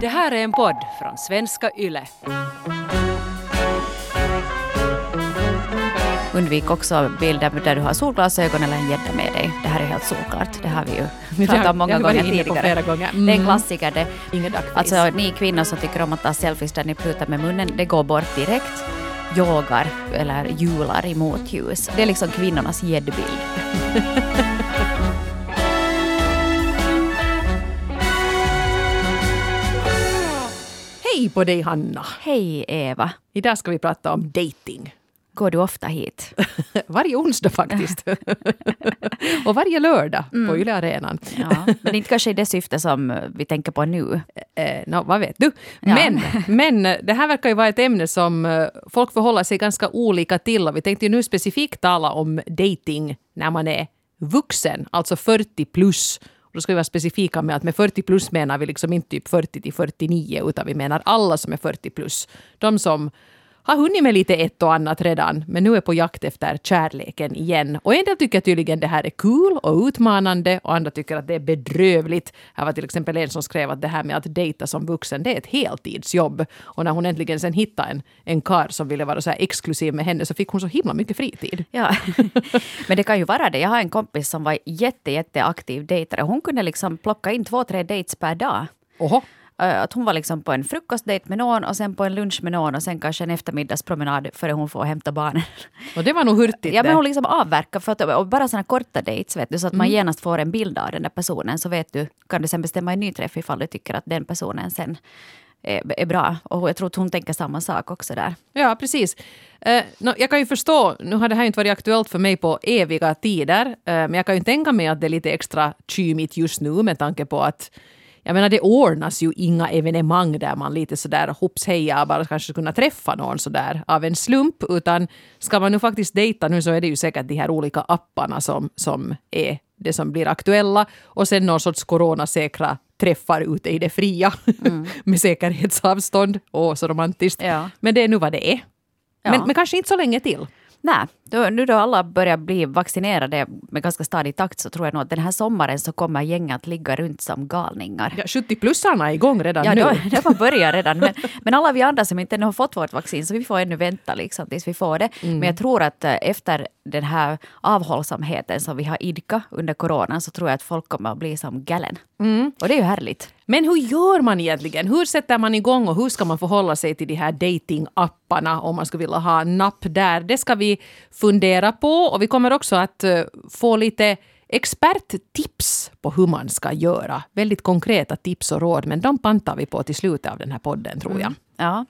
Det här är en podd från svenska YLE. Undvik också bilder där du har solglasögon eller en gädda med dig. Det här är helt solklart. Det har vi ju pratat om många gånger tidigare. Gånger. Mm. Det är en klassiker det. Alltså ni kvinnor som tycker om att ta selfies där ni plutar med munnen, det går bort direkt. Yogar eller hjular i motljus. Det är liksom kvinnornas gäddbild. Hej på dig Hanna! Hej Eva. Idag ska vi prata om dating. Går du ofta hit? varje onsdag faktiskt. och varje lördag mm. på Yle Arenan. ja, men inte kanske i det syfte som vi tänker på nu. Eh, no, vad vet du? Ja. Men, men det här verkar ju vara ett ämne som eh, folk förhåller sig ganska olika till. Och vi tänkte ju nu specifikt tala om dating när man är vuxen, alltså 40 plus. Då ska vi vara specifika med att med 40 plus menar vi liksom inte typ 40 till 49 utan vi menar alla som är 40 plus. De som har hunnit med lite ett och annat redan, men nu är på jakt efter kärleken igen. Och en del tycker tydligen det här är kul och utmanande och andra tycker att det är bedrövligt. Här var till exempel en som skrev att det här med att dejta som vuxen, det är ett heltidsjobb. Och när hon äntligen sen hittade en, en kar som ville vara så exklusiv med henne så fick hon så himla mycket fritid. Ja, men det kan ju vara det. Jag har en kompis som var jätte, jätte aktiv dejtare. Hon kunde liksom plocka in två, tre dates per dag. Oho. Eh, att hon var liksom på en frukostdejt med någon och sen på en lunch med någon och sen kanske en eftermiddagspromenad före hon får hämta barnen. Och det var nog hurtigt Ja, men hon liksom avverkar för att, och bara sådana korta dates vet du, så att man mm. genast får en bild av den där personen så vet du, kan du sen bestämma en ny träff ifall du tycker att den personen sen är, är bra. Och jag tror att hon tänker samma sak också där. Ja, precis. Uh, no, jag kan ju förstå, nu har det här inte varit aktuellt för mig på eviga tider, uh, men jag kan ju tänka mig att det är lite extra kymigt just nu med tanke på att jag menar det ordnas ju inga evenemang där man lite sådär hopps heja bara kanske kunna träffa någon sådär av en slump. Utan ska man nu faktiskt dejta nu så är det ju säkert de här olika apparna som, som är det som blir aktuella. Och sen någon sorts coronasäkra träffar ute i det fria mm. med säkerhetsavstånd. Och så romantiskt. Ja. Men det är nu vad det är. Ja. Men, men kanske inte så länge till. Nej, då, nu då alla börjar bli vaccinerade med ganska stadig takt så tror jag nog att den här sommaren så kommer gänget att ligga runt som galningar. Ja, 70-plussarna är igång redan ja, nu. Ja, det var börjat redan. Men, men, alla vi andra som inte ännu har fått vårt vaccin så vi får ännu vänta liksom, tills vi får det. Mm. Men jag tror att eh, efter den här avhållsamheten som vi har idkat under coronan så tror jag att folk kommer att bli som galen. Mm. Och det är ju härligt. Men hur gör man egentligen? Hur sätter man igång och hur ska man förhålla sig till de här datingapparna om man skulle vilja ha napp där? Det ska vi fundera på och vi kommer också att eh, få lite experttips på hur man ska göra. Väldigt konkreta tips och råd, men de pantar vi på till slutet av den här podden tror jag. Mm. Ja.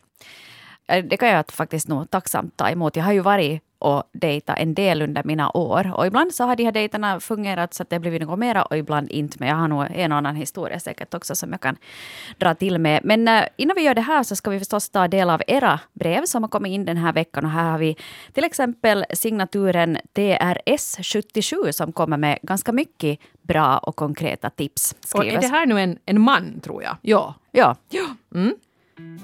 Eh, det kan jag faktiskt nog tacksamt ta emot. Jag har ju varit och dejta en del under mina år. Och ibland så har de här dejterna fungerat så att det har blivit något mera och ibland inte. Men jag har nog en och annan historia säkert också som jag kan dra till med. Men uh, innan vi gör det här så ska vi förstås ta del av era brev som har kommit in den här veckan. Och här har vi till exempel signaturen TRS77 som kommer med ganska mycket bra och konkreta tips. Skrivs. Och är det här nu en, en man tror jag? Ja. Ja. ja. Mm.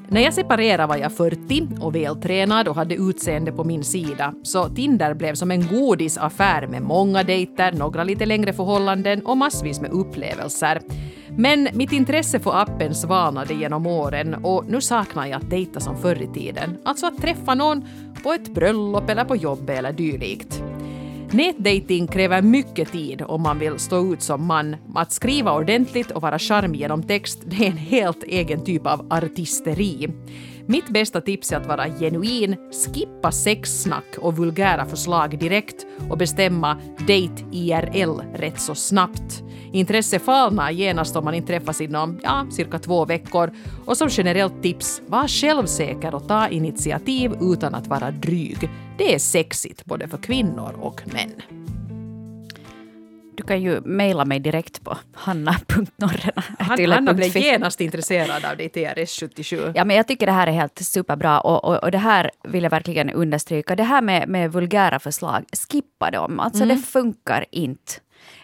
När jag separerade var jag 40 och vältränad och hade utseende på min sida, så Tinder blev som en godisaffär med många dejter, några lite längre förhållanden och massvis med upplevelser. Men mitt intresse för appen svalnade genom åren och nu saknar jag att dejta som förr i tiden. Alltså att träffa någon på ett bröllop eller på jobbet eller dylikt. Nätdating kräver mycket tid om man vill stå ut som man. Att skriva ordentligt och vara charmig genom text, det är en helt egen typ av artisteri. Mitt bästa tips är att vara genuin, skippa sexsnack och vulgära förslag direkt och bestämma date IRL rätt så snabbt. Intresse falnar genast om man inte träffas inom ja, cirka två veckor. Och som generellt tips, var självsäker och ta initiativ utan att vara dryg. Det är sexigt både för kvinnor och män. Du kan ju mejla mig direkt på hanna.norrena. Hanna blev genast intresserad av ditt TRS77. Ja, men jag tycker det här är helt superbra och, och, och det här vill jag verkligen understryka. Det här med, med vulgära förslag, skippa dem. Alltså mm. det funkar inte.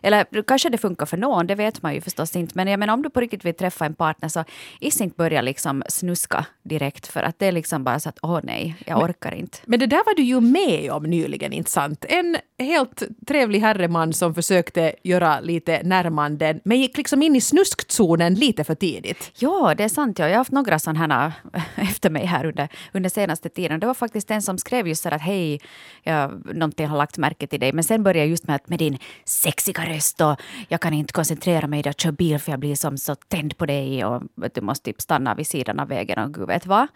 Eller kanske det funkar för någon, det vet man ju förstås inte. Men jag menar om du på riktigt vill träffa en partner så is inte börja liksom snuska direkt för att det är liksom bara så att åh nej, jag orkar inte. Men det där var du ju med om nyligen, inte sant? En helt trevlig herreman som försökte göra lite närmanden men gick liksom in i snuskzonen lite för tidigt. Ja, det är sant. Ja. Jag har haft några sådana här efter mig här under, under senaste tiden. Det var faktiskt en som skrev just så att hej, jag, någonting har lagt märke till dig. Men sen började just med att med din sexiga röst och jag kan inte koncentrera mig när jag kör bil för jag blir som så tänd på dig och du måste typ stanna vid sidan av vägen och gud vet vad.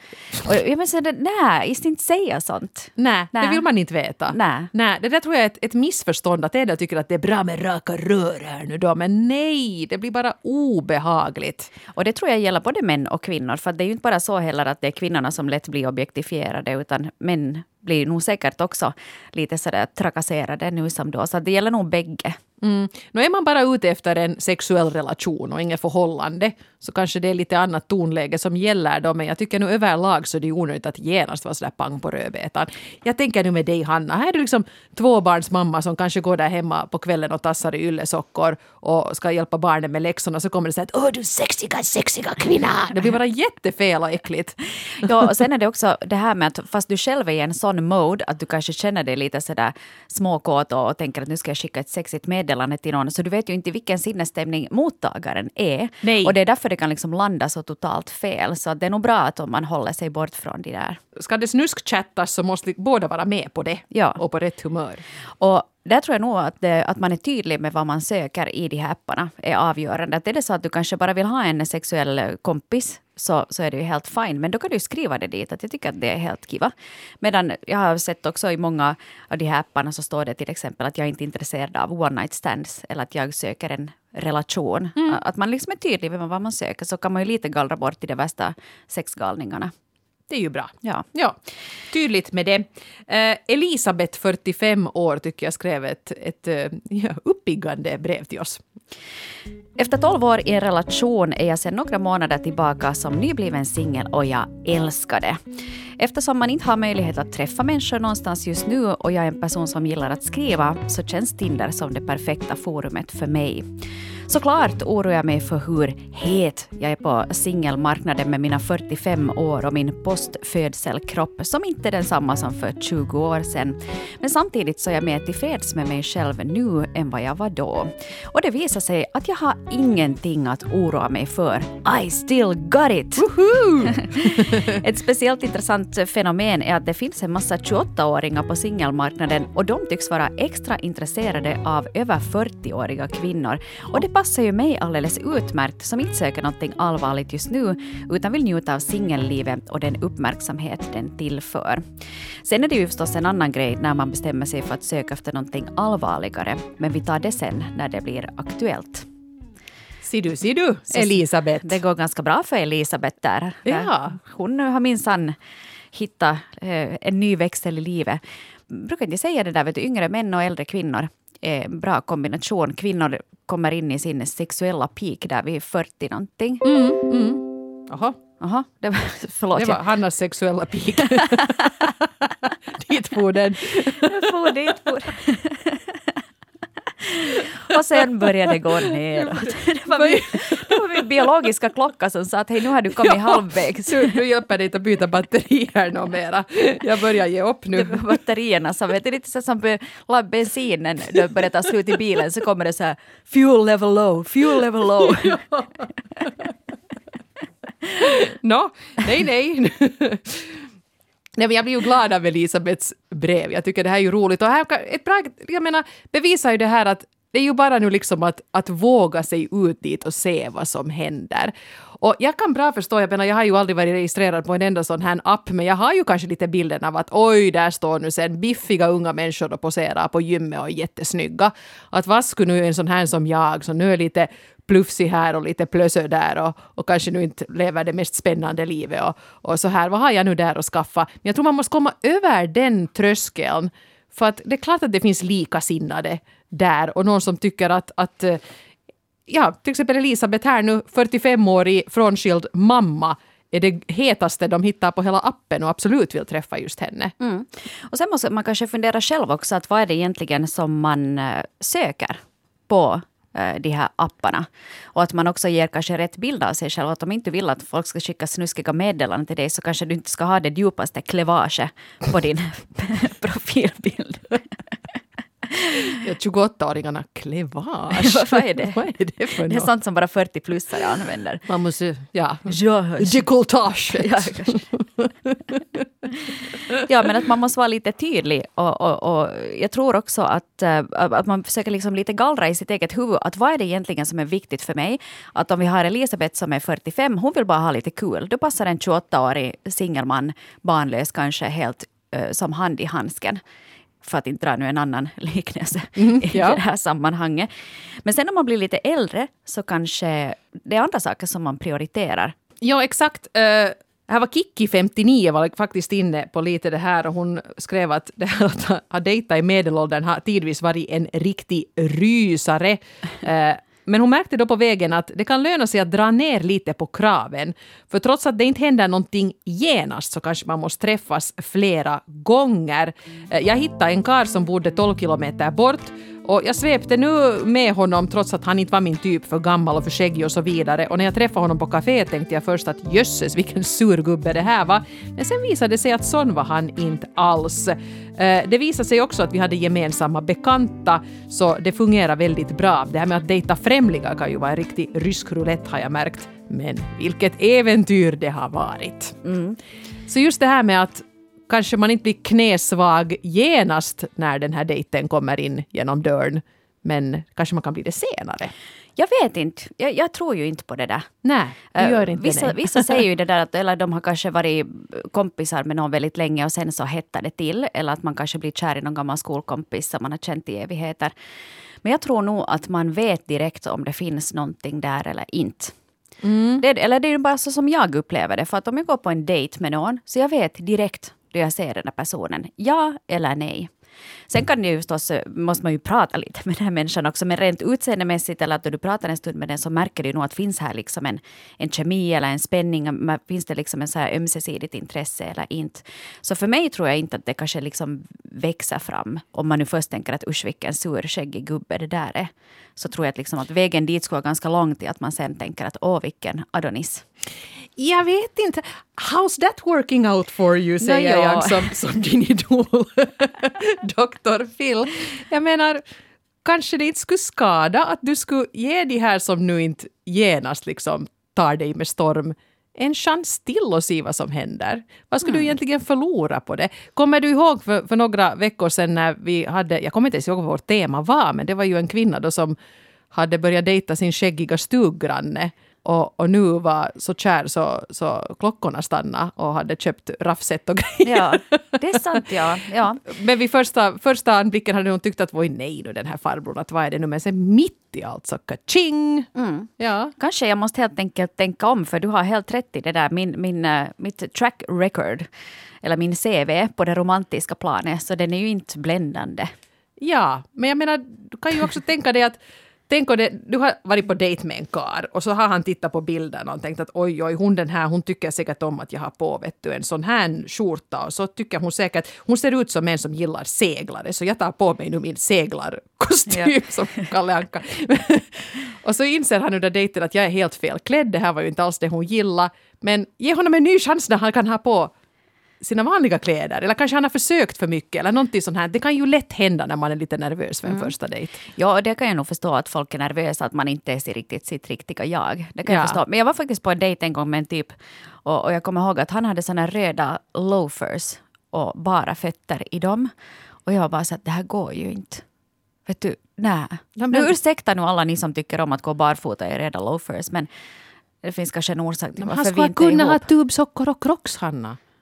Och jag men så, nej, just inte säga sånt. Nej, det vill man inte veta. Nej. nej det där tror jag är ett, ett missförstånd att en del tycker att det är bra med raka rör här nu då. Men nej, det blir bara obehagligt. Och det tror jag gäller både män och kvinnor. För det är ju inte bara så heller att det är kvinnorna som lätt blir objektifierade utan män blir nog säkert också lite sådär trakasserade nu som då. Så det gäller nog bägge. Mm. Nu är man bara ute efter en sexuell relation och inget förhållande så kanske det är lite annat tonläge som gäller då. Men jag tycker nu överlag så är det onödigt att genast vara sådär pang på rödbetan. Jag tänker nu med dig Hanna, här är du liksom tvåbarnsmamma som kanske går där hemma på kvällen och tassar i yllesockor och ska hjälpa barnen med läxorna så kommer det säga att åh du sexiga, sexiga kvinna. Det blir bara jättefel och äckligt. Ja, och sen är det också det här med att fast du själv är i en sån mode att du kanske känner dig lite sådär småkåt och tänker att nu ska jag skicka ett sexigt meddelande till någon så du vet ju inte vilken sinnesstämning mottagaren är. Nej. Och det är därför det kan liksom landa så totalt fel. Så det är nog bra att om man håller sig bort från det där. Ska det snuskchattas så måste båda vara med på det Ja. och på rätt humör. Och där tror jag nog att, det, att man är tydlig med vad man söker i de här apparna är avgörande. Att är det så att du kanske bara vill ha en sexuell kompis så, så är det ju helt fine. Men då kan du skriva det dit att jag tycker att det är helt kiva. Medan jag har sett också i många av de här apparna så står det till exempel att jag inte är intresserad av one night stands eller att jag söker en relation. Att man liksom är tydlig med vad man söker så kan man ju lite gallra bort i de värsta sexgalningarna. Det är ju bra. Ja. Ja, tydligt med det. Eh, Elisabeth, 45 år, tycker jag skrev ett, ett eh, ja, uppiggande brev till oss. Efter 12 år i en relation är jag sedan några månader tillbaka som nybliven singel och jag älskar det. Eftersom man inte har möjlighet att träffa människor någonstans just nu och jag är en person som gillar att skriva så känns Tinder som det perfekta forumet för mig. Såklart oroar jag mig för hur het jag är på singelmarknaden med mina 45 år och min postfödselkropp som inte är densamma som för 20 år sedan. Men samtidigt så är jag mer tillfreds med mig själv nu än vad jag var då. Och det visar sig att jag har ingenting att oroa mig för. I still got it! Ett speciellt intressant fenomen är att det finns en massa 28-åringar på singelmarknaden och de tycks vara extra intresserade av över 40-åriga kvinnor. Och det passar ju mig alldeles utmärkt som inte söker någonting allvarligt just nu utan vill njuta av singellivet och den uppmärksamhet den tillför. Sen är det ju förstås en annan grej när man bestämmer sig för att söka efter någonting allvarligare, men vi tar det sen när det blir aktuellt. Ser du, ser du, Elisabeth. Det går ganska bra för Elisabeth där. Ja. Hon har minsann hittat eh, en ny växel i livet. Brukar inte säga det där, vet du, yngre män och äldre kvinnor är en bra kombination. Kvinnor kommer in i sin sexuella peak där vid 40 någonting. Mm, mm. Jaha, Jaha, det var, förlåt. det var Hannas sexuella peak. Dit for den. For dit. For. Och sen började det gå neråt. Det var, min, det biologiska klocka som sa att hej, nu har du kommit halvvägs. Nu, nu hjälper det inte att byta batterier något mera. Jag börjar ge upp Det nu. var batterierna som, vet du, lite så som bensinen då börjar ta slut i bilen så kommer det så här fuel level low, fuel level low. Nå, nej, nej. Nej, men jag blir ju glad av Elisabeths brev. Jag tycker det här är ju roligt. Och här, ett bra, jag menar, bevisar ju det här att det är ju bara nu liksom att, att våga sig ut dit och se vad som händer. Och jag kan bra förstå, jag menar jag har ju aldrig varit registrerad på en enda sån här app, men jag har ju kanske lite bilden av att oj, där står nu sen biffiga unga människor och poserar på gymmet och är jättesnygga. Att vad skulle nu en sån här som jag, som nu är lite plufsig här och lite plösö där och, och kanske nu inte lever det mest spännande livet och, och så här, vad har jag nu där att skaffa? Men jag tror man måste komma över den tröskeln för att det är klart att det finns likasinnade där och någon som tycker att, att eh, ja, till exempel Elisabeth här nu, 45-årig frånskild mamma, är det hetaste de hittar på hela appen och absolut vill träffa just henne. Mm. Och sen måste man kanske fundera själv också, att vad är det egentligen som man eh, söker? på de här apparna. Och att man också ger kanske rätt bild av sig själv. Att om inte vill att folk ska skicka snuskiga meddelanden till dig så kanske du inte ska ha det djupaste klevaget på din profilbild. Ja, 28-åringarna, klevage. Vad är det? Vad är det för Det är något? sånt som bara 40-plussare använder. Man måste, ja. Ja. Ja. ja, men att man måste vara lite tydlig. Och, och, och jag tror också att, eh, att man försöker liksom lite gallra i sitt eget huvud. Att vad är det egentligen som är viktigt för mig? Att om vi har Elisabeth som är 45, hon vill bara ha lite kul. Då passar en 28-årig singelman, barnlös kanske, helt eh, som hand i handsken. För att inte dra nu en annan liknelse i ja. det här sammanhanget. Men sen när man blir lite äldre så kanske det är andra saker som man prioriterar. Ja, exakt. Uh, här var Kikki, 59, var faktiskt inne på lite det här och hon skrev att det här att ha dejtat i medelåldern har tidvis varit en riktig rysare. Uh, men hon märkte då på vägen att det kan löna sig att dra ner lite på kraven. För trots att det inte händer någonting genast så kanske man måste träffas flera gånger. Eh, Jag hittade en kar som bodde 12 kilometer bort och jag svepte nu med honom trots att han inte var min typ, för gammal och för skäggig och så vidare. Och när jag träffade honom på café tänkte jag först att jösses vilken sur gubbe det här var. Men sen visade det sig att sån var han inte alls. Eh, Det visade sig också att vi hade gemensamma bekanta, så det fungerar väldigt bra. Det här med att dejta främlingar kan ju vara en riktig rysk roulette har jag märkt. Men vilket äventyr det har varit. Så just det här med att kanske man inte blir knäsvag genast när den här dejten kommer in genom dörren. Men kanske man kan bli det senare. Jag vet inte. Jag, jag tror ju inte på det där. Nej, du Eh, gör inte vissa, det. vissa säger ju det där att eller de har kanske varit kompisar med någon väldigt länge och sen så hettar det till. Eller att man kanske blir kär i någon gammal skolkompis som man har känt i evigheter. Men jag tror nog att man vet direkt om det finns någonting där eller inte. Mm. Det, eller det är bara så som jag upplever det. För att om jag går på en dejt med någon så jag vet direkt då jag ser den här personen. Ja eller nej. Sen kan det ju förstås, måste man ju prata lite med den här människan också, men rent utseendemässigt eller att du pratar en stund med den så märker du nog att finns här liksom en, en kemi eller en spänning, finns det liksom en så här ömsesidigt intresse eller inte. Så för mig tror jag inte att det kanske liksom växer fram, om man nu först tänker att usch vilken sur skäggig gubbe det där är. Så tror jag att, liksom att vägen dit skulle vara ganska lång till att man sen tänker att åh vilken Adonis. Jag vet inte. How's that working out for you, säger ja. jag som, som din idol, Dr. Phil. Jag menar, kanske det inte skulle skada att du skulle ge de här som nu inte genast liksom tar dig med storm en chans till att se vad som händer. Vad skulle du egentligen förlora på det? Kommer du ihåg för, för några veckor sedan när vi hade, jag kommer inte ens ihåg vad vårt tema var, men det var ju en kvinna då som hade börjat dejta sin skäggiga stuggranne och, och nu var så kär så, så klockorna stannade och hade köpt raffset och grejer. Ja, det är sant ja. ja. Men vid första, första anblicken hade hon tyckt att oj nej nu den här farbrorn, att vad är det nu? Men sen mitt i allt så kaching! Ja. Kanske jag måste helt enkelt tänka om, för du har helt rätt i det där. Min, min, eh, mitt track record, eller min CV på det romantiska planet, så den är ju inte bländande. ja, men jag menar, du kan ju också tänka dig att Tänk om det, du har varit på dejt med en kar och så har han tittat på bilderna och tänkt att oj, oj, hon den här, hon tycker säkert om att jag har på vet du, en sån här skjorta och så tycker hon säkert, hon ser ut som en som gillar seglare så jag tar på mig nu min seglarkostym Ja. som Kalle Anka. och så inser han under dejten att jag är helt fel klädd, det här var ju inte alls det hon gillade. Men ge honom en ny chans när han kan ha på sina vanliga kläder. Eller kanske han har försökt för mycket eller någonting sånt här. Det kan ju lätt hända när man är lite nervös för en första dejt. Ja, och det kan jag nog förstå att folk är nervösa, att man inte är riktigt sitt riktiga jag. Det kan Ja. jag förstå. Men jag var faktiskt på en dejt en gång med en typ och, och jag kommer ihåg att han hade såna röda loafers och bara fötter i dem. Och jag var bara så att det här går ju inte. Vet du, nej. Men- Nu ursäkta nu alla ni som tycker om att gå barfota i röda loafers, men det finns kanske en orsak till Han varför vi skulle inte är kunna ha ihop. tubsockor och crocs, Hanna.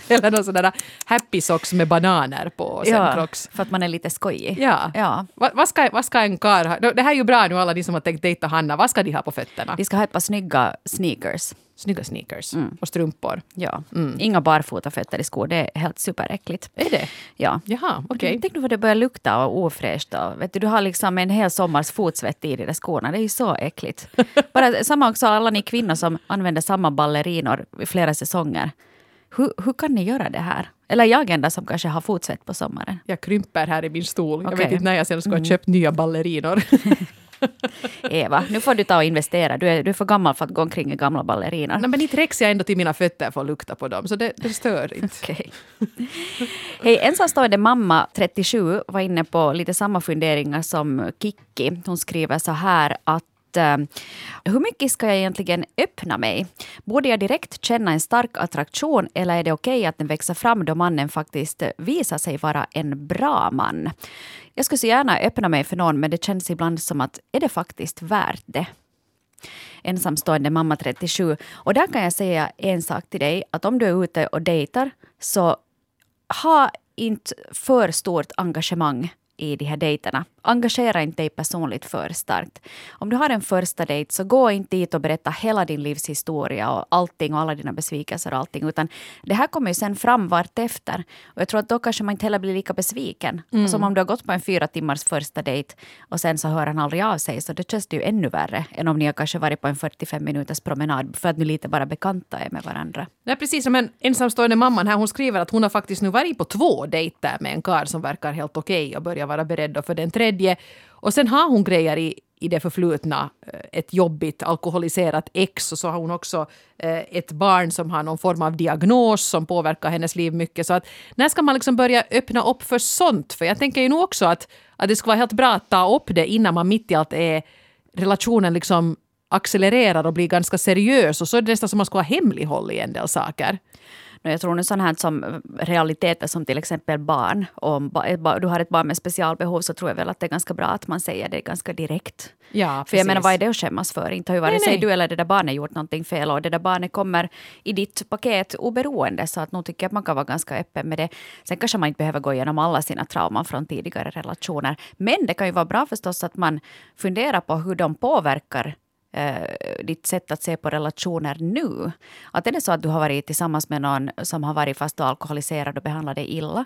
Eller någon sån där happy socks med bananer på och sen Ja, crocs. för att man är lite skojig. Ja. ja. Vad, vad, ska, vad ska en karl ha? Det här är ju bra nu alla ni som har tänkt dejta Hanna. Vad ska de ha på fötterna? De ska ha ett par snygga sneakers. Snygga sneakers och strumpor. Ja. Mm. Inga barfotafötter i skor, det är helt superäckligt. Är det? Ja. Jaha, okej. Tänk nu vad det börjar lukta och ofräscht. Och, vet du, du har liksom en hel sommars fotsvett i där skorna. Det är ju så äckligt. Bara, samma också alla ni kvinnor som använder samma ballerinor i flera säsonger. Hur, hur kan ni göra det här? Eller jag enda som kanske har fortsatt på sommaren. Jag krymper här i min stol. Jag Okej. vet inte när jag sen ska ha köpt nya ballerinor. Eva, nu får du ta och investera. Du är, du är för gammal för att gå omkring i gamla ballerinor. Nej, men inte räcks jag ändå till mina fötter för att lukta på dem, så det, det stör inte. Okej. Hej, ensamstående mamma 37 var inne på lite samma funderingar som Kikki. Hon skriver så här att Eh, hur mycket ska jag egentligen öppna mig? Borde jag direkt känna en stark attraktion eller är det okej att den växer fram då mannen faktiskt visar sig vara en bra man? Jag skulle så gärna öppna mig för någon men det känns ibland som att är det faktiskt värt det? ensamstående mamma 37. Och där kan jag säga en sak till dig, att om du är ute och dejtar så ha inte för stort engagemang i de här dejterna. Engagera inte dig personligt för starkt. Om du har en första dejt så gå inte dit och berätta hela din livshistoria och allting och alla dina besvikelser och allting. Utan det här kommer ju sen fram vartefter. Och jag tror att då kanske man inte heller blir lika besviken. Mm. Som om du har gått på en fyra timmars första dejt och sen så hör han aldrig av sig. Så det känns det ju ännu värre än om ni har kanske varit på en 45 minuters promenad för att ni lite bara bekanta er med varandra. Nej, precis som en ensamstående mamman här, hon skriver att hon har faktiskt nu varit på två dejter med en karl som verkar helt okej och börjar vara beredd för den tredje. Och sen har hon grejer i, i det förflutna, eh, ett jobbigt alkoholiserat ex och så har hon också eh, ett barn som har någon form av diagnos som påverkar hennes liv mycket. Så att när ska man liksom börja öppna upp för sånt? För jag tänker ju nog också att, att det skulle vara helt bra att ta upp det innan man mitt i allt är relationen liksom accelererar och blir ganska seriös och så är det nästan som man ska ha hemlighåll i en del saker. Jag tror nu sånt här som realiteter som till exempel barn. Om du har ett barn med specialbehov så tror jag väl att det är ganska bra att man säger det ganska direkt. Ja, För jag menar, vad är det att skämmas för? Inte har ju vare sig du eller det där barnet gjort någonting fel och det där barnet kommer i ditt paket oberoende. Så att nog tycker jag att man kan vara ganska öppen med det. Sen kanske man inte behöver gå igenom alla sina trauman från tidigare relationer. Men det kan ju vara bra förstås att man funderar på hur de påverkar eh, ditt sätt att se på relationer nu. Att är det så att du har varit tillsammans med någon som har varit fast och alkoholiserad och behandlat dig illa,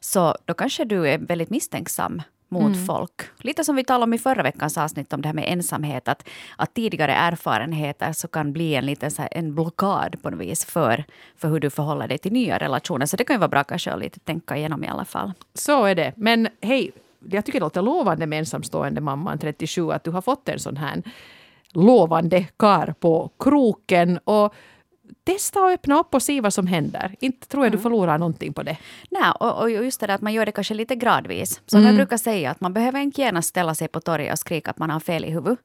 så då kanske du är väldigt misstänksam mot folk. Lite som vi talade om i förra veckans avsnitt om det här med ensamhet, att, att tidigare erfarenheter så kan bli en liten så här, en blockad på något vis för, för hur du förhåller dig till nya relationer. Så det kan ju vara bra kanske att lite tänka igenom i alla fall. Så är det. Men hej, jag tycker det låter lovande med ensamstående mamman 37 att du har fått en sån här lovande kar på kroken. Och testa att öppna upp och se vad som händer. Inte tror jag du förlorar någonting på det. Nej, och, och just det där att man gör det kanske lite gradvis. Som jag brukar säga, att man behöver inte gärna ställa sig på torget och skrika att man har fel i huvudet.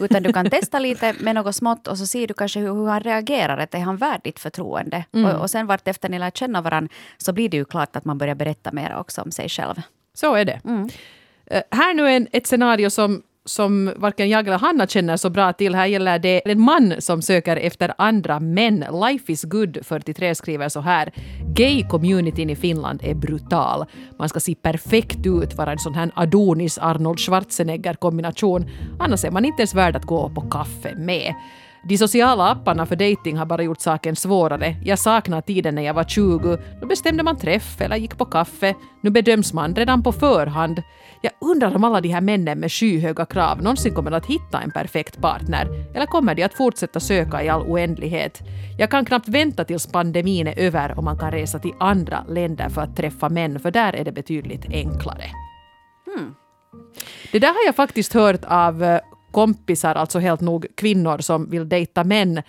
Utan du kan testa lite med något smått och så ser du kanske hur, hur han reagerar. Att är han värd ditt förtroende? Och, och sen vartefter ni lär känna varandra så blir det ju klart att man börjar berätta mer också om sig själv. Så är det. Eh, här nu är en, ett scenario som, som varken jag eller Hanna känner så bra till. Här gäller det en man som söker efter andra män. Life is good 43 skriver så här. Gay-communityn i Finland är brutal. Man ska se perfekt ut, vara en sån här Adonis-Arnold Schwarzenegger-kombination. Annars är man inte ens värd att gå på kaffe med. De sociala apparna för dating har bara gjort saken svårare. Jag saknar tiden när jag var 20. Då bestämde man träff eller gick på kaffe. Nu bedöms man redan på förhand. Jag undrar om alla de här männen med skyhöga krav någonsin kommer att hitta en perfekt partner. Eller kommer de att fortsätta söka i all oändlighet? Jag kan knappt vänta tills pandemin är över och man kan resa till andra länder för att träffa män, för där är det betydligt enklare. Det där har jag faktiskt hört av eh, kompisar, alltså helt nog kvinnor som vill dejta män,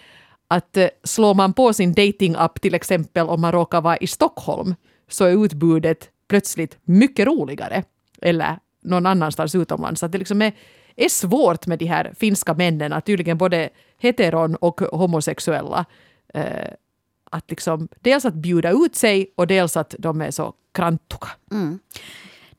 att eh, slår man på sin datingapp till exempel om man råkar vara i Stockholm så är utbudet plötsligt mycket roligare. Eller någon annanstans utomlands. Att det liksom är, är svårt med de här finska männen, att tydligen både heteron och homosexuella, eh, att liksom dels att bjuda ut sig och dels att de är så krantuga. Mm.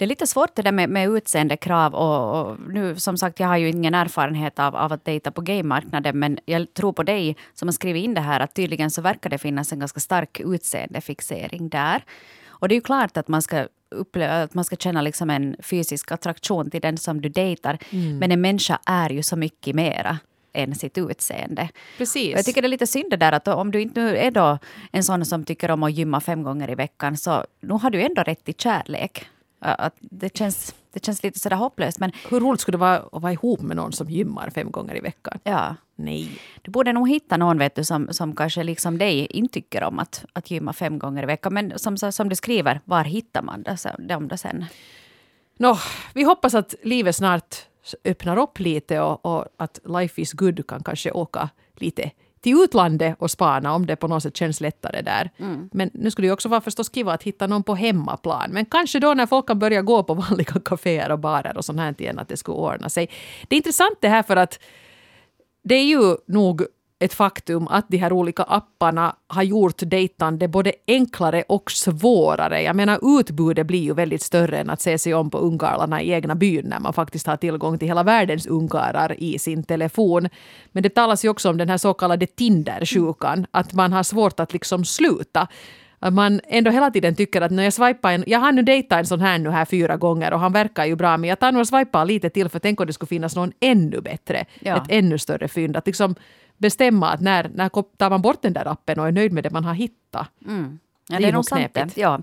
Det är lite svårt det där med, med utseendekrav. Och, och nu, som sagt, jag har ju ingen erfarenhet av, av att dejta på gaymarknaden. Men jag tror på dig som har skrivit in det här att tydligen så verkar det finnas en ganska stark utseendefixering där. Och det är ju klart att man ska uppleva, att man ska känna liksom en fysisk attraktion till den som du dejtar. Men en människa är ju så mycket mera än sitt utseende. Precis. Och Jag tycker det är lite synd det där att om du inte nu är då en sån som tycker om att gymma fem gånger i veckan så nu har du ändå rätt till kärlek. Att det känns Det känns lite sådär hopplöst. Men Hur roligt skulle det vara att vara ihop med någon som gymmar fem gånger i veckan? ja, Nej. du borde nog hitta någon vet du, som, som kanske liksom dig inte tycker om att, att gymma fem gånger i veckan. Men som, som du skriver, var hittar man dem då sen? Nå, vi hoppas att livet snart öppnar upp lite och, och att Life is good kan kanske åka lite till utlandet och spana om det på något sätt känns lättare där. Men nu skulle det ju också vara förstås kiva att hitta någon på hemmaplan. Men kanske då när folk kan börja gå på vanliga kaféer och barer och sånt här igen att det skulle ordna sig. Det är intressant det här för att det är ju nog ett faktum att de här olika apparna har gjort dejtande både enklare och svårare. Jag menar utbudet blir ju väldigt större än att se sig om på ungkarlarna i egna byn när man faktiskt har tillgång till hela världens ungkarlar i sin telefon. Men det talas ju också om den här så kallade Tindersjukan, att man har svårt att liksom sluta. Att man ändå hela tiden tycker att när jag swipar en, jag har nu dejtat en sån här nu här fyra gånger och han verkar ju bra men jag tar nog och swipar lite till för tänk om det skulle finnas någon ännu bättre. Ja. Ett ännu större fynd. Att liksom bestämma att när, när tar man bort den där appen och är nöjd med det man har hittat. Ja, Det är det är nog knepigt. Ja.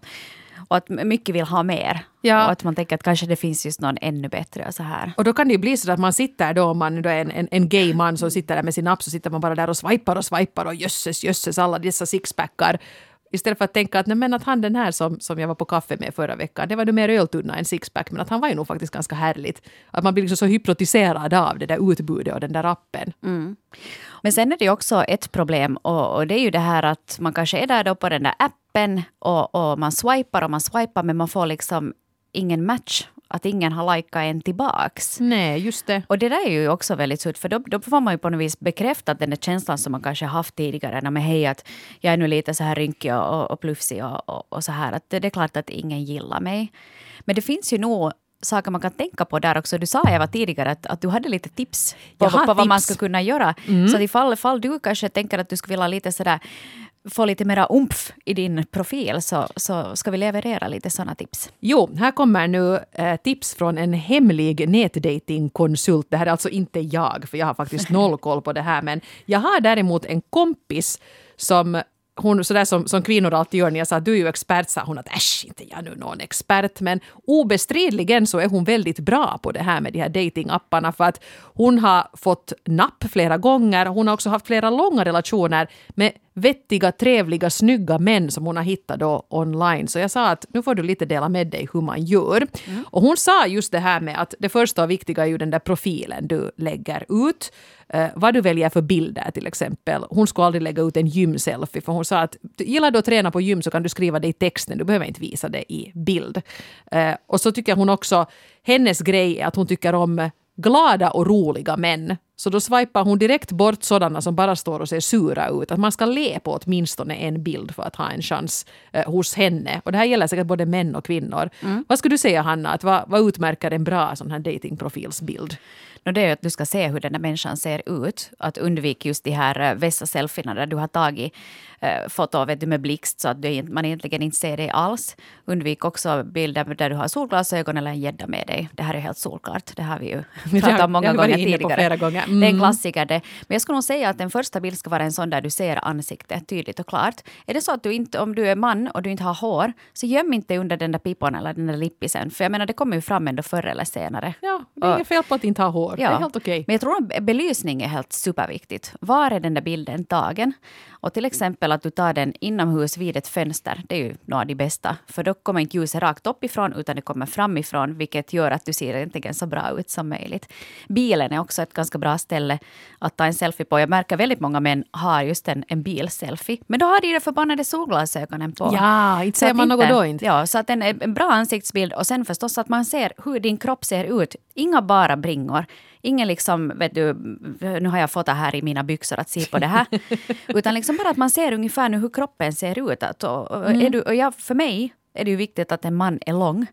Och att mycket vill ha mer. Ja. Och att man tänker att kanske det finns just någon ännu bättre och så här. Och då kan det ju bli så att man sitter då, om man då är en, en, en gay man som sitter där med sin app, så sitter man bara där och swipar och swipar och jösses, jösses, alla dessa sixpackar. Istället för att tänka att, nej, men att han den här som, som jag var på kaffe med förra veckan, det var nu mer öltunna än sixpack, men att han var ju nog faktiskt ganska härligt. Att man blir liksom så hypnotiserad av det där utbudet och den där appen. Mm. Men sen är det ju också ett problem och, och det är ju det här att man kanske är där då på den där appen och, och man swipar och man swipar men man får liksom ingen match. Att ingen har likat en tillbaks. Nej, just det. Och det där är ju också väldigt surt, för då, då får man ju på något vis bekräftat den där känslan som man kanske haft tidigare. När man hej att jag är nu lite så här rynkig och, och, och plufsig och, och, och så här. Att det, det är klart att ingen gillar mig. Men det finns ju nog saker man kan tänka på där också. Du sa Eva tidigare att, att du hade lite tips på, på vad man tips. ska kunna göra. Så att ifall, ifall du kanske tänker att du skulle vilja lite sådär få lite mera umf i din profil så, så ska vi leverera lite sådana tips. Jo, här kommer nu eh, tips från en hemlig nätdatingkonsult. Det här är alltså inte jag, för jag har faktiskt noll koll på det här. Men jag har däremot en kompis som hon, sådär som, som kvinnor alltid gör när jag sa att du är ju expert, sa hon att äsch, inte jag nu någon expert. Men obestridligen så är hon väldigt bra på det här med de här datingapparna för att hon har fått napp flera gånger. Hon har också haft flera långa relationer med vettiga, trevliga, snygga män som hon har hittat då online. Så jag sa att nu får du lite dela med dig hur man gör. Och hon sa just det här med att det första och viktiga är ju den där profilen du lägger ut. Eh, vad du väljer för bilder till exempel. Hon skulle aldrig lägga ut en gymselfie för hon sa att gillar du att träna på gym så kan du skriva det i texten, du behöver inte visa det i bild. Eh, och så tycker hon också, hennes grej är att hon tycker om glada och roliga män. Så då swipar hon direkt bort sådana som bara står och ser sura ut. Att man ska le på åtminstone en bild för att ha en chans eh, hos henne. Och det här gäller säkert både män och kvinnor. Vad skulle du säga Hanna, att vad, vad utmärker en bra sån här datingprofilsbild? No, det är att du ska se hur den där människan ser ut. Att undvika just de här äh, vässa selfierna där du har tagit äh, foto vet du, med blixt så att du, man egentligen inte ser dig alls. Undvik också bilder där du har solglasögon eller en gädda med dig. Det här är helt solklart. Det har vi ju pratat om många gånger tidigare. Gånger. Det är en Mm. klassiker det. Men jag skulle nog säga att den första bild ska vara en sån där du ser ansiktet tydligt och klart. Är det så att du inte, om du är man och du inte har hår, så göm inte under den där pipon eller den där lippisen. För jag menar, det kommer ju fram ändå förr eller senare. Ja, det är inget fel på att inte ha hår. Det är helt okej. Men jag tror att belysning är helt superviktigt. Var är den där bilden tagen? Och till exempel att du tar den inomhus vid ett fönster. Det är ju några av de bästa. För då kommer inte ljuset rakt uppifrån utan det kommer framifrån. Vilket gör att du ser egentligen så bra ut som möjligt. Bilen är också ett ganska bra ställe att ta en selfie på. Jag märker väldigt många män har just en, en bilselfie. Men då har de de förbannade solglasögonen på. Ja, inte ser man något då inte. Ja, så att en, en bra ansiktsbild och sen förstås att man ser hur din kropp ser ut. Inga bara bringor. Ingen liksom, vet du, nu har jag fått det här i mina byxor att se på det här. Utan liksom bara att man ser ungefär nu hur kroppen ser ut. Att, och, och Mm. du, och jag, för mig är det ju viktigt att en man är lång.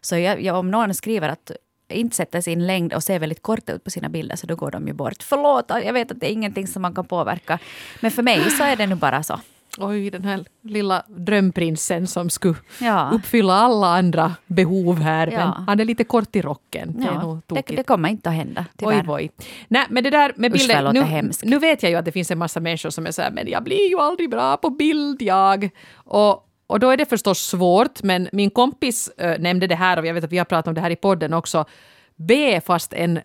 Så jag, jag, om någon skriver att inte sätter sin längd och ser väldigt kort ut på sina bilder så då går de ju bort. Förlåt, jag vet att det är ingenting som man kan påverka. Men för mig så är det nu bara så. Oj, den här lilla drömprinsen som skulle Ja. uppfylla alla andra behov här. Ja. Men han är lite kort i rocken. Det Ja, det, det kommer inte att hända, Oj, tyvärr. oj. Nej, men det där med Usch, bilder. låter Nu, nu vet jag ju att det finns en massa människor som är så här, men jag blir ju aldrig bra på bild jag. Och, Och då är det förstås svårt, men min kompis äh, nämnde det här och jag vet att vi har pratat om det här i podden också. Be fast en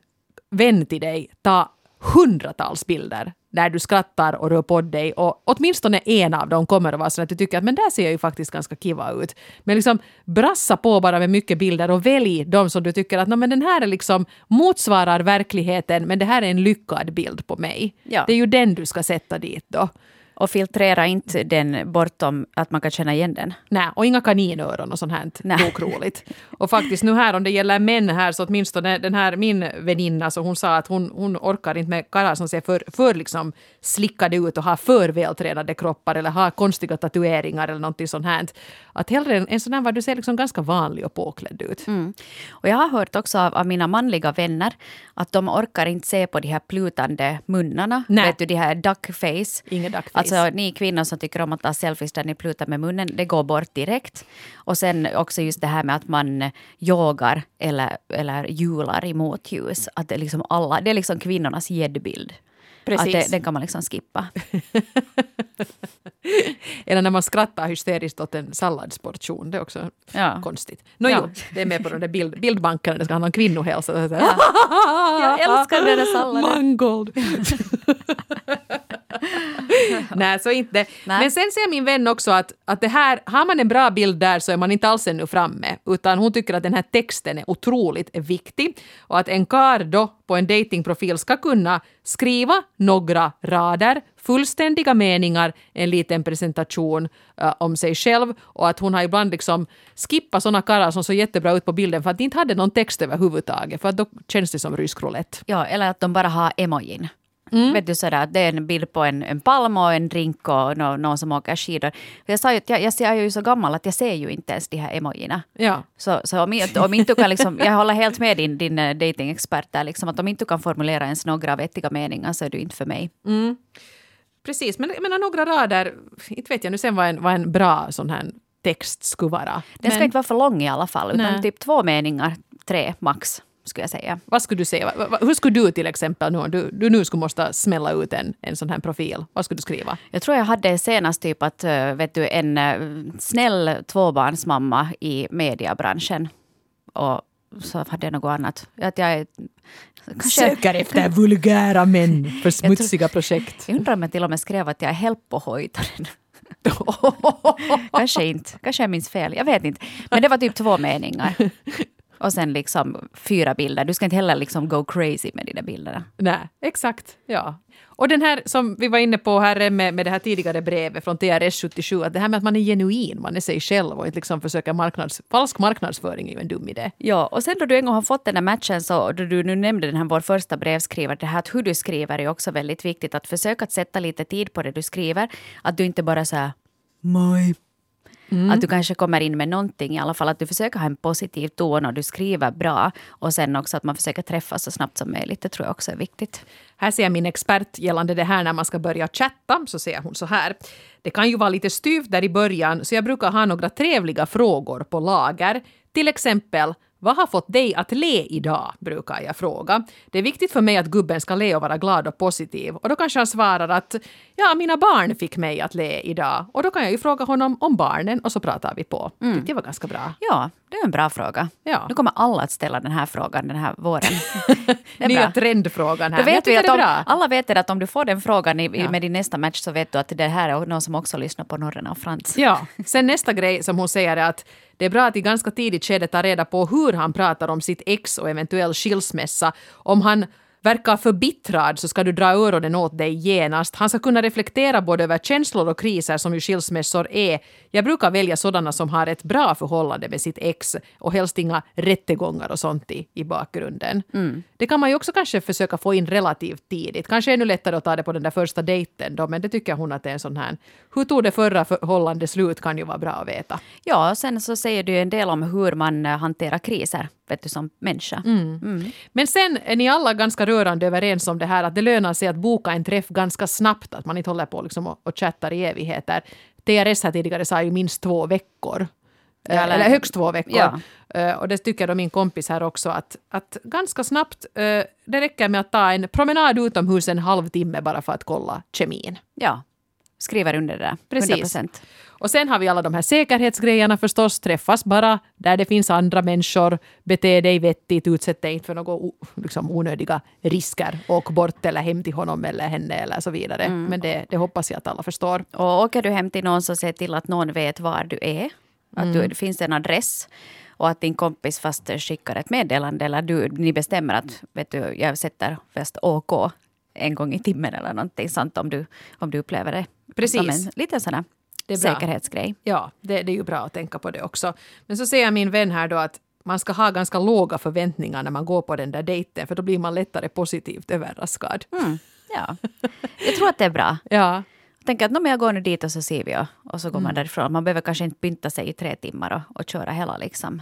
vän till dig ta hundratals bilder när du skrattar och rör på dig och åtminstone en av dem kommer att vara så att du tycker att men där ser jag ju faktiskt ganska kiva ut. Men liksom brassa på bara med mycket bilder och välj de som du tycker att men den här är liksom motsvarar verkligheten men det här är en lyckad bild på mig. Ja. Det är ju den du ska sätta dit då. Och filtrera inte den bortom att man kan känna igen den. Nej, och inga kaninöron och sånt här. Nej. Nog roligt. Och faktiskt nu här om det gäller män här så åtminstone den här min väninna så hon sa att hon, hon orkar inte med karlar som ser för, för liksom slickade ut och har för vältränade kroppar eller har konstiga tatueringar eller någonting sånt här. Att hellre en, en sån här var du ser liksom ganska vanlig och påklädd ut. Mm. Och jag har hört också av, av mina manliga vänner att de orkar inte se på de här plutande munnarna. Nej. Vet du, de här duckface. Inga duckface. Alltså ni kvinnor som tycker om att ta selfies där ni plutar med munnen, det går bort direkt. Och sen också just det här med att man yogar eller, eller hjular i motljus. Att det liksom alla, det är liksom kvinnornas gäddbild. Precis. Att det, den kan man liksom skippa. Eller när man skrattar hysteriskt åt en salladsportion. Det är också Ja. konstigt. Nå Ja. jo, det är med på de där bild, bildbankerna. Det ska handla om kvinnohälsa. Här, Jag älskar den där salladen. Mangold. Nej, så inte. Nej. Men sen säger min vän också att, att det här, har man en bra bild där så är man inte alls ännu framme. Utan hon tycker att den här texten är otroligt viktig. Och att en kar då på en datingprofil ska kunna skriva några rader, fullständiga meningar, en liten presentation eh, om sig själv. Och att hon har ibland liksom skippat såna karlar som såg jättebra ut på bilden för att de inte hade någon text överhuvudtaget. För att då känns det som rysk roulette. Ja, eller att de bara har emojin. Mm. Vet du sådär, det är en bild på en, en palm och en drink och nå- någon som åker skidor. Jag sa ju jag, jag, ser- jag är ju så gammal att jag ser ju inte ens de här emojierna. Ja. Så, så om, om inte du kan liksom, jag håller helt med din, din eh, datingexpert där, liksom, att om inte du kan formulera ens några vettiga meningar så är du inte för mig. Precis, men jag menar några rader, inte vet jag nu sen vad en, vad en bra sån här text skulle vara. Den ska Men inte vara för lång i alla fall, utan Nej. typ två meningar, tre max, skulle jag säga. Vad skulle du säga? Va- va- Hur skulle du till exempel nu, om du, du nu skulle måste smälla ut en, en sån här profil, vad skulle du skriva? Jag tror jag hade senast typ att, eh, vet du, en eh, snäll tvåbarnsmamma i mediebranschen. Och så hade jag något annat. Att jag är- kanske, efter vulgära män för smutsiga projekt. jag undrar om jag till och med skrev att jag är helppohojtaren. kanske inte. Kanske jag minns fel. Jag vet inte. Men det var typ två meningar. Och sen liksom fyra bilder. Du ska inte heller liksom go crazy med de där bilderna. Nej, exakt. Ja. Och den här som vi var inne på här med, med det här tidigare brevet från TRS 77, att det här med att man är genuin, man är sig själv och inte liksom försöker marknads... Falsk marknadsföring är ju en dum idé. Ja, och sen då du en gång har fått den där matchen så då du nu nämnde den här vår första brevskrivare, det här att hur du skriver är också väldigt viktigt. Att försöka att sätta lite tid på det du skriver. Att du inte bara säger my. Att du kanske kommer in med någonting i alla fall. Att du försöker ha en positiv ton och du skriver bra. Och sen också att man försöker träffas så snabbt som möjligt. Det tror jag också är viktigt. Här ser jag min expert gällande det här när man ska börja chatta, så säger hon så här. Det kan ju vara lite styvt där i början, så jag brukar ha några trevliga frågor på lager. Till exempel, vad har fått dig att le idag? brukar jag fråga. Det är viktigt för mig att gubben ska le och vara glad och positiv. Och då kanske han svarar att ja, mina barn fick mig att le idag. Och då kan jag ju fråga honom om barnen och så pratar vi på. Mm. Det var ganska bra. Ja, det är en bra fråga. Ja. Nu kommer alla att ställa den här frågan den här våren. Nya bra. trendfrågan här. Då vet vi att om, alla vet att om du får den frågan i, Ja. med din nästa match så vet du att det här är någon som också lyssnar på Norrena och Frans. Ja, sen nästa grej som hon säger är att det är bra att i ganska tidigt skede ta reda på hur han pratar om sitt ex och eventuell skilsmässa. Om han verkar förbittrad så ska du dra öronen åt dig genast. Han ska kunna reflektera både över känslor och kriser som ju skilsmässor är. Jag brukar välja sådana som har ett bra förhållande med sitt ex och helst inga rättegångar och sånt i, i bakgrunden. Det kan man ju också kanske försöka få in relativt tidigt. Kanske ännu lättare att ta det på den där första dejten då, men det tycker hon att det är en sån här... Hur tog det förra förhållandet slut kan ju vara bra att veta. Ja, sen så säger du en del om hur man eh, hanterar kriser, vet du, som människa. Men sen är ni alla ganska rörande överens om det här att det lönar sig att boka en träff ganska snabbt, att man inte håller på liksom och, och chattar i evigheter. TRS här tidigare sa ju minst två veckor. Ja, Eh, eller- eller, högst två veckor. Ja. Eh, och det tycker då min kompis här också att, att ganska snabbt, eh, det räcker med att ta en promenad utomhus en halvtimme bara för att kolla kemin. Ja, skriver under det där. Precis. 100%. Och sen har vi alla de här säkerhetsgrejerna förstås. Träffas bara där det finns andra människor. Bete dig vettigt. Utsätt dig inte för några liksom onödiga risker. Åk bort eller hem till honom eller henne eller så vidare. Mm. Men det, det hoppas jag att alla förstår. Och åker du hem till någon så se till att någon vet var du är. Att du, det finns en adress. Och att din kompis fast skickar ett meddelande eller du, ni bestämmer att vet du, jag sätter fast OK en gång i timmen eller någonting sånt om du, om du upplever det Precis. som en liten sån här Det är bra. säkerhetsgrej. Ja, det, det är ju bra att tänka på det också. Men så säger min vän här då att man ska ha ganska låga förväntningar när man går på den där dejten, för då blir man lättare positivt överraskad. Mm, ja. Jag tror att det är bra. Ja, Tänk att "Nå, men jag går nu dit och så ser vi och, och så går man därifrån. Man behöver kanske inte pynta sig i tre timmar och, och köra hela liksom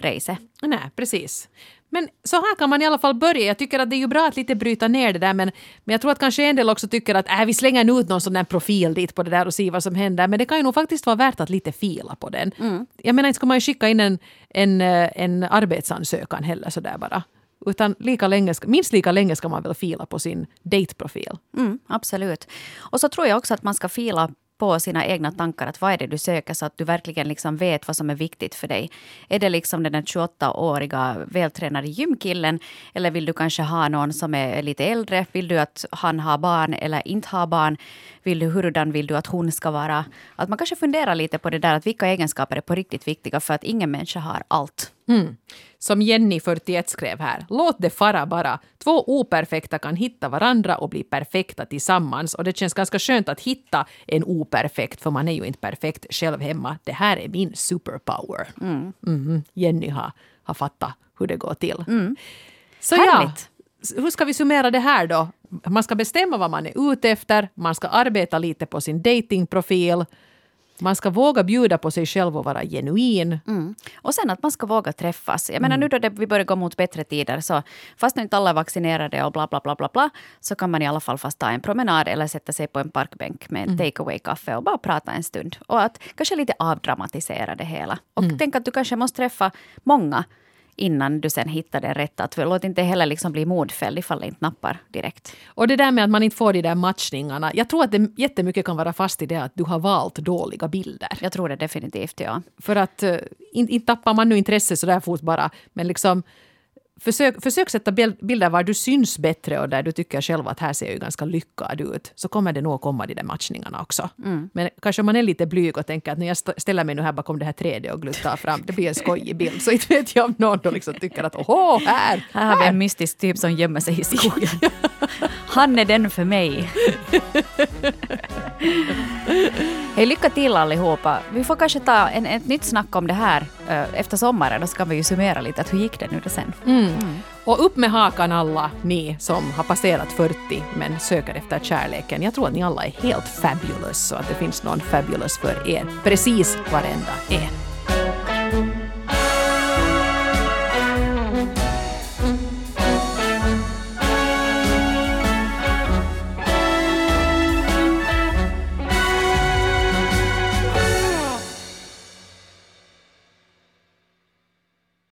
race. nej, precis. Men så här kan man i alla fall börja. Jag tycker att det är ju bra att lite bryta ner det där, men, men jag tror att kanske en del också tycker att äh, vi slänger ut någon sån där profil dit på det där och ser vad som händer. Men det kan ju nog faktiskt vara värt att lite fila på den. Jag menar, inte ska man ju skicka in en, en, eh, en arbetsansökan heller sådär bara. Utan lika länge, minst lika länge ska man väl fila på sin dateprofil. Mm, absolut. Och så tror jag också att man ska fila på sina egna tankar. Att vad är det du söker så att du verkligen liksom vet vad som är viktigt för dig. Är det liksom den 28-åriga vältränade gymkillen? Eller vill du kanske ha någon som är lite äldre? Vill du att han har barn eller inte har barn? Vill du, hurdan vill du att hon ska vara? Att man kanske funderar lite på det där att vilka egenskaper är på riktigt viktiga för att ingen människa har allt. Som Jenny, 41, skrev här. Låt det fara bara. Två operfekta kan hitta varandra och bli perfekta tillsammans. Och det känns ganska skönt att hitta en operfekt, för man är ju inte perfekt själv hemma. Det här är min superpower. Mhm. Jenny har, har fattat hur det går till. Så Härligt. ja, hur ska vi summera det här då? Man ska bestämma vad man är ute efter. Man ska arbeta lite på sin datingprofil. Man ska våga bjuda på sig själv och vara genuin. Mm. Och sen att man ska våga träffas. Jag menar nu då det, vi börjar gå mot bättre tider så fast nu inte alla är vaccinerade och bla bla bla bla bla så kan man i alla fall fast ta en promenad eller sätta sig på en parkbänk med en take away kaffe och bara prata en stund. Och att kanske lite avdramatisera det hela. Och tänk att du kanske måste träffa många innan du sen hittar den rätta. Låt inte heller liksom bli modfälld ifall det inte nappar direkt. Och det där med att man inte får de där matchningarna. Jag tror att det jättemycket kan vara fast i det att du har valt dåliga bilder. Jag tror det definitivt, ja. För att uh, inte in tappar man nu intresse så där fort bara. Men liksom försök, försök sätta bil- bilder var du syns bättre och där du tycker själv att här ser jag ganska lyckad ut. Så kommer det nog komma de där matchningarna också. Men kanske om man är lite blyg och tänker att när jag st- ställer mig nu här bakom det här trädet och gluttar fram, det blir en skojig bild. Så inte vet jag om någon då liksom tycker att åh, här, Här har vi en mystisk typ som gömmer sig i skogen. Han är den för mig. Hej, lycka till allihopa. Vi får kanske ta en, ett nytt snack om det här eh, efter sommaren. Då ska vi ju summera lite att hur gick det nu då sen. Mm. Och upp med hakan alla ni som har passerat 40 men söker efter kärleken. Jag tror att ni alla är helt fabulous så att det finns någon fabulous för er. Precis varenda en.